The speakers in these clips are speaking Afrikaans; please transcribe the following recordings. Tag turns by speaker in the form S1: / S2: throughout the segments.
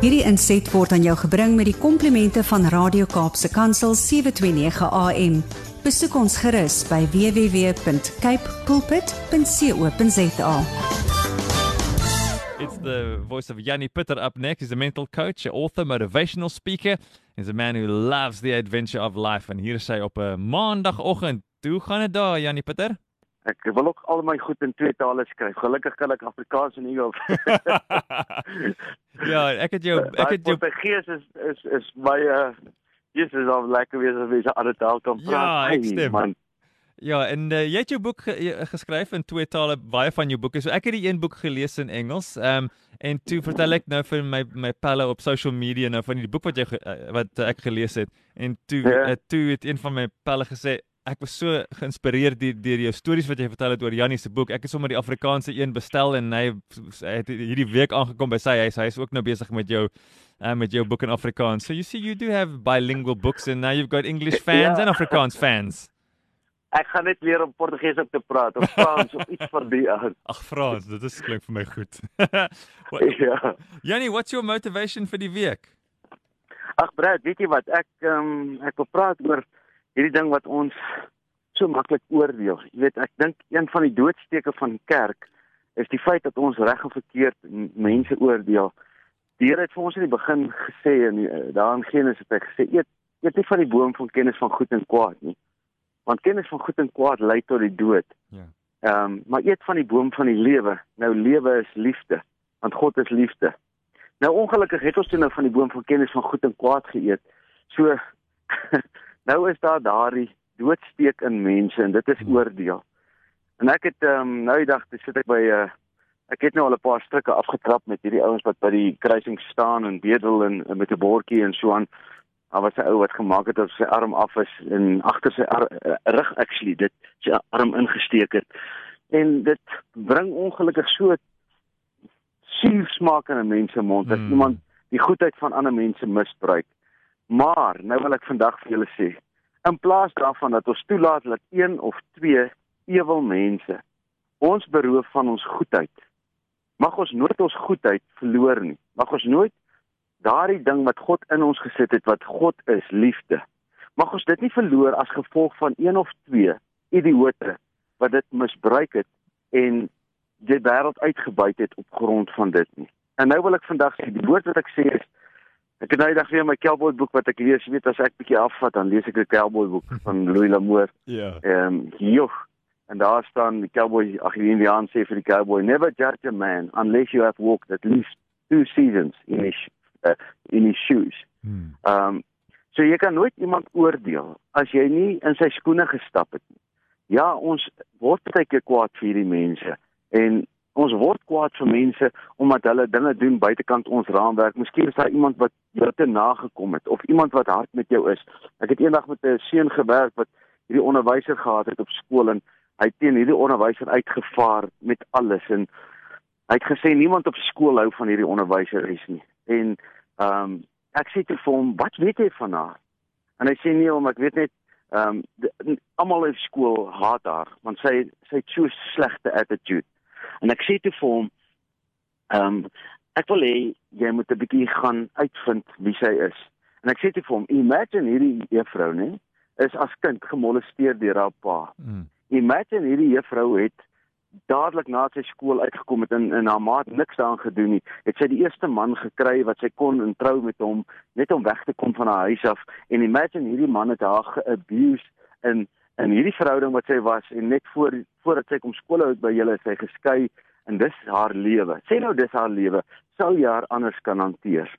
S1: Hierdie inset word aan jou gebring met die komplimente van Radio Kaapse Kansel 729 AM. Besoek ons gerus by www.cape pulpit.co.za.
S2: It's the voice of Yanni Pitter up next. He's a mental coach, author, motivational speaker. He's a man who loves the adventure of life. En hier is hy op 'n maandagooggend. Hoe gaan dit daar, Yanni Pitter?
S3: Ek wil ook al my goed in twee tale skryf. Gelukkig kan ek Afrikaans en Engels.
S2: ja, ek het jou ek het jou
S3: Portugees is is is baie uh, Jesus is al lekker wees as 'n ander taal kan praat.
S2: Ja, ek stem.
S3: man.
S2: Ja, en uh, jy het jou boek ge jy- geskryf in twee tale, baie van jou boeke. So ek het die een boek gelees in Engels. Ehm um, en toe vertel ek nou vir my my pelle op social media nou van die boek wat jy ge, uh, wat ek gelees het. En toe
S3: Ja.
S2: uh, toe het een van my pelle gesê ek was so geïnspireerd deur deur jou stories wat jy vertel het oor Jannie se boek. Ek het sommer die Afrikaanse een bestel en hy, hy het hierdie week aangekom by sy huis. Hy is ook nou besig met jou uh, met jou boek in Afrikaans. So you see you do have bilingual books and now you've got English fans
S3: Ja.
S2: and Afrikaans fans.
S3: Ek gaan net leer om Portugees op te praat of Frans of iets van die aard.
S2: Ag Frans, dit is klink vir my goed. What,
S3: Ja.
S2: Jannie, what's your motivation vir die week?
S3: Ag Brad, weet jy wat? Ek ehm um, ek wil praat oor hierdie ding wat ons so maklik oordeel. Jy weet, ek dink een van die doodsteke van die kerk is die feit dat ons reg en verkeerd mense oordeel. Die Here het vir ons in die begin gesê die, eh, daar in Genesis het hy gesê eet eet nie van die boom van kennis van goed en kwaad nie. Want kennis van goed en kwaad lei tot die dood.
S2: Ja.
S3: Ehm um, maar eet van die boom van die lewe. Nou lewe is liefde, want God is liefde. Nou ongelukkig het ons toe nou van die boom van kennis van goed en kwaad geëet. So nou is daar daardie doodsteek in mense en dit is oordeel. En ek het ehm um, nou die dag sit ek by 'n uh, ek het nou al 'n paar stukke afgetrap met hierdie ouens wat by die kruising staan en bedel en, en met 'n bordjie en so aan. Daar was 'n ou wat gemaak het of sy arm af is en agter sy ar, uh, rug actually dit sy arm ingesteek het. En dit bring ongelukkig so suur smaak in 'n mens se mond as
S2: Mm.
S3: iemand die goedheid van ander mense misbruik. Maar nou wil ek vandag vir julle sê, in plaas daarvan dat ons toelaat dat een of twee ewel mense ons beroof van ons goedheid, mag ons nooit ons goedheid verloor nie. Mag ons nooit daardie ding wat God in ons gesit het wat God is, liefde. Mag ons dit nie verloor as gevolg van een of twee idioote wat dit misbruik het en die wêreld uitgebuit het op grond van dit nie. En nou wil ek vandag sê die woord wat ek sê is ek het nou die dag weer my cowboy boek wat ek lees, jy weet as ek bietjie afvat dan lees ek 'n cowboy boek van Louis L'Amour.
S2: Ja.
S3: Ehm um, joh en daar staan die cowboy ag die Indiaan sê vir die cowboy never judge a man unless you have walked at least two seasons in his uh, in his shoes.
S2: Hmm.
S3: Ehm um, so jy kan nooit iemand oordeel as jy nie in sy skoene gestap het nie. Ja, ons word baie keer kwaad vir hierdie mense en ons word kwaad vir mense omdat hulle dinge doen buitekant ons raamwerk. Miskien is daar iemand wat jou te nagekom het of iemand wat hard met jou is. Ek het eendag met 'n seun gewerk wat hierdie onderwyser gehad het op skool en hy teen hierdie onderwyser uitgevaar met alles en hy het gesê niemand op skool hou van hierdie onderwyseres nie. En ehm um, ek sê te vir hom, "Wat weet jy van haar?" En hy sê nee, omdat ek weet net ehm um, almal op skool haat haar want sy sy het so slegte attitude. En ek sê te vir hom, ehm um, ek wil hê jy moet 'n bietjie gaan uitvind wie sy is. En ek sê te vir hom, imagine hierdie juffrou, nê, is as kind gemolesteer deur haar pa.
S2: Hmm.
S3: Imagine hierdie juffrou het dadelik na sy skool uitgekom het en en haar ma het niks daaraan gedoen nie. Het sy die eerste man gekry wat sy kon en trou met hom net om weg te kom van haar huis af. En imagine hierdie man het haar geabuse in in hierdie verhouding wat sy was en net voor voordat sy kom skool hou by julle is sy geskei en dis haar lewe. Sê nou dis haar lewe. Sou jy haar anders kan hanteer?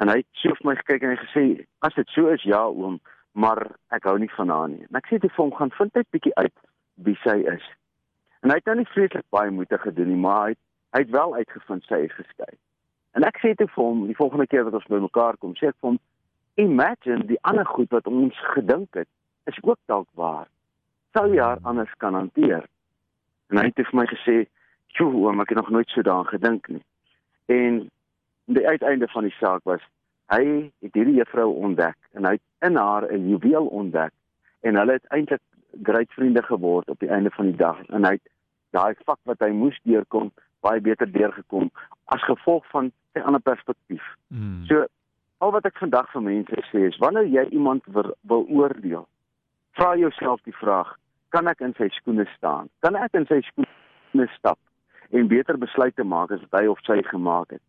S3: En hy het so vir my gekyk en hy gesê as dit so is ja oom, maar ek hou nie van haar nie. En ek sê toe vir hom gaan vind net bietjie uit wie sy is. En hy het nou nie vreeslik baie moeite gedoen nie, maar hy hy het wel uitgevind sy is geskei. En ek sê toe vir hom die volgende keer wat ons bymekaar kom, sê ek vir hom imagine die ander goed wat ons gedink het is ook dalk waar. Sou jy haar anders kan hanteer? En hy het vir my gesê, "Joe, oom, ek het nog nooit so daaraan gedink nie." En die uiteinde van die saak was hy het hierdie juffrou ontdek en hy het in haar 'n juweel ontdek en hulle het eintlik great vriende geword op die einde van die dag en hy het daai vak wat hy moes deurkom baie beter deurgekom as gevolg van sy ander perspektief. Mm. So al wat ek vandag vir mense sê is wanneer jy iemand wil, wil oordeel, vra jouself die vraag: kan ek in sy skoene staan? Kan ek in sy skoene stap en beter besluite maak as wat hy of sy gemaak het?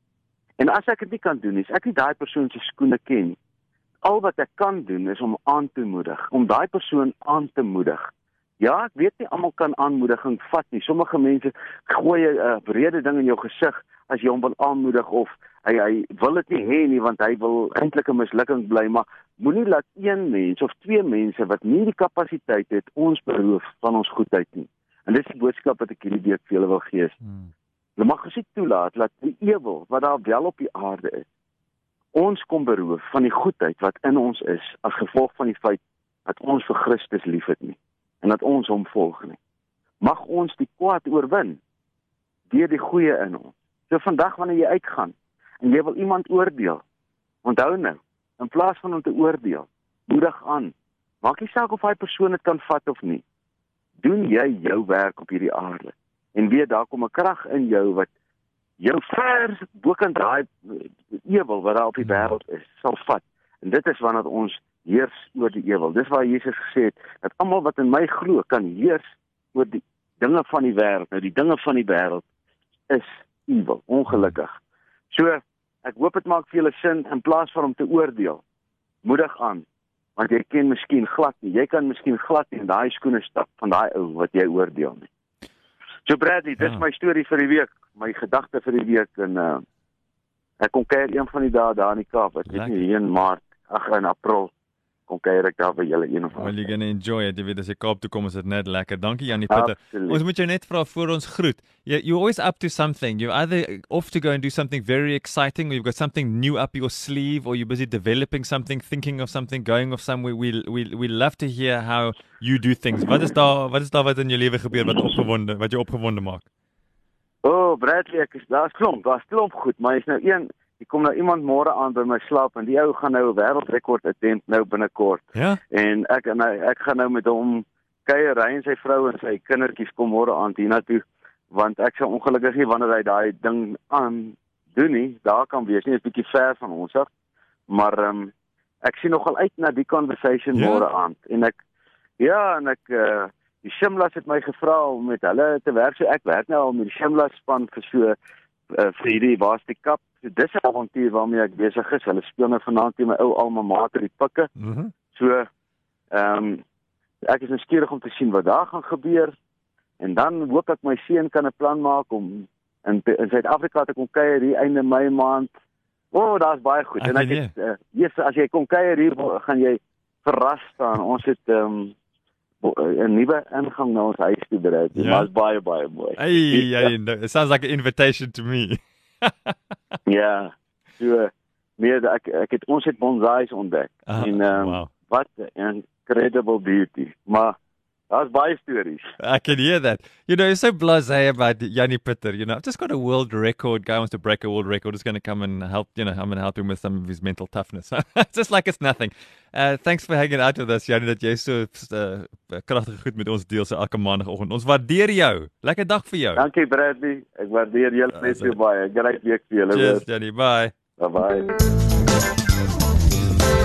S3: En as ek dit nie kan doen nie, as ek nie daai persoon se skoene ken, al wat ek kan doen is om aan te moedig, om daai persoon aan te moedig. Ja, ek weet nie almal kan aanmoediging vat nie. Sommige mense gooi 'n uh, brede ding in jou gesig as jy hom wil aanmoedig of hy hy wil dit nie hê nie want hy wil eintlik 'n mislukking bly, maar moenie laat een mens of twee mense wat nie die kapasiteit het ons beroof van ons goedheid nie. En dis die boodskap wat ek hierdie week vir julle wil gee. Hmm. Hulle mag gesien toelaat dat die ewel wat daar wel op die aarde is, ons kom beroof van die goedheid wat in ons is as gevolg van die feit dat ons vir Christus liefhet nie en dat ons hom volg nie. Mag ons die kwaad oorwin deur die goeie in ons. So vandag wanneer jy uitgaan en jy wil iemand oordeel, onthou nou, in plaas van om te oordeel, moedig aan. Maak nie saak of hy persoon dit kan vat of nie. Doen jy jou werk op hierdie aarde en weet daar kom 'n krag in jou wat jou ver bokant daai ewel wat daar op die wêreld is, sal vat. En dit is wanneer ons heers oor die ewel. Dis waar Jesus gesê het dat almal wat in my glo kan heers oor die dinge van die wêreld. Nou die dinge van die wêreld is ewel, ongelukkig. So ek hoop dit maak vir julle sin in plaas van om te oordeel. Moedig aan want jy ken miskien glad nie. Jy kan miskien glad nie in daai skoene stap van daai ou wat jy oordeel nie. So Bradley, dis ja. my storie vir die week, my gedagte vir die week en uh ek kom kyk een van die dae daar in die Kaap. Ek weet nie hier in Maart, ag in April kom kuier ek daar by julle een of ander.
S2: Well, you're going to enjoy it. Jy weet as jy Kaap toe kom is dit net lekker. Dankie Janie Pieter. Ons moet jou net vra voor ons groet. You you always up to something. You either off to go and do something very exciting or you've got something new up your sleeve or you're busy developing something, thinking of something, going off somewhere. We we we love to hear how you do things. Wat is daar wat is daar wat in jou lewe gebeur wat opgewonde wat jou opgewonde maak?
S3: O, oh, Bradley, ek is daar's klomp, daar's klomp goed, maar is nou een Ek kom nou iemand môre aan by my slaap en die ou gaan nou 'n wêreldrekord attempt nou binnekort.
S2: Ja.
S3: En ek en hy ek gaan nou met hom kuier hy en sy vrou en sy kindertjies kom môre aan hiernatoe want ek sou ongelukkig nie wanneer hy daai ding aan doen nie. Daar kan wees nie 'n bietjie ver van ons af. Maar ehm um, ek sien nogal uit na die conversation ja. môre aand en ek ja en ek uh, die Shimlas het my gevra om met hulle te werk. So ek werk nou al met die Shimlas span vir so uh, vir hierdie Varsity Cup So dis 'n avontuur waarmee ek besig is. Hulle speel nou vanaand teen my ou alma mater die pikke. Mm so ehm um, ek is nuuskierig om te sien wat daar gaan gebeur en dan hoop ek my seun kan 'n plan maak om in in Suid-Afrika te kom kuier hier einde Mei maand. O, oh, daar's baie goed. En ek het uh, yes, as jy kom kuier hier gaan jy verras staan. Ons het ehm um, 'n nuwe ingang na ons huis toe berei. Dit ja. was baie baie mooi.
S2: Hey, ja, it sounds like an invitation to me.
S3: ja. So nee, ek ek het ons het bonsais ontdek. Ah, en um, wow. wat 'n incredible beauty. Maar Daar's baie stories.
S2: I can hear that. You know, you're so blasé about Yanni Pitter. You know, I've just got a world record. Guy wants to break a world record. Is going to come and help. You know, I'm going to help him with some of his mental toughness. just like it's nothing. Uh, thanks for hanging out with us, Yanni. Dat jy so uh, kragtig goed met ons deel so elke maandagooggend. Ons waardeer jou. Lekker dag vir jou.
S3: Dankie Bradley. Ek waardeer julle net so baie. Great week vir julle.
S2: Cheers, Yanni. Bye.
S3: Bye bye.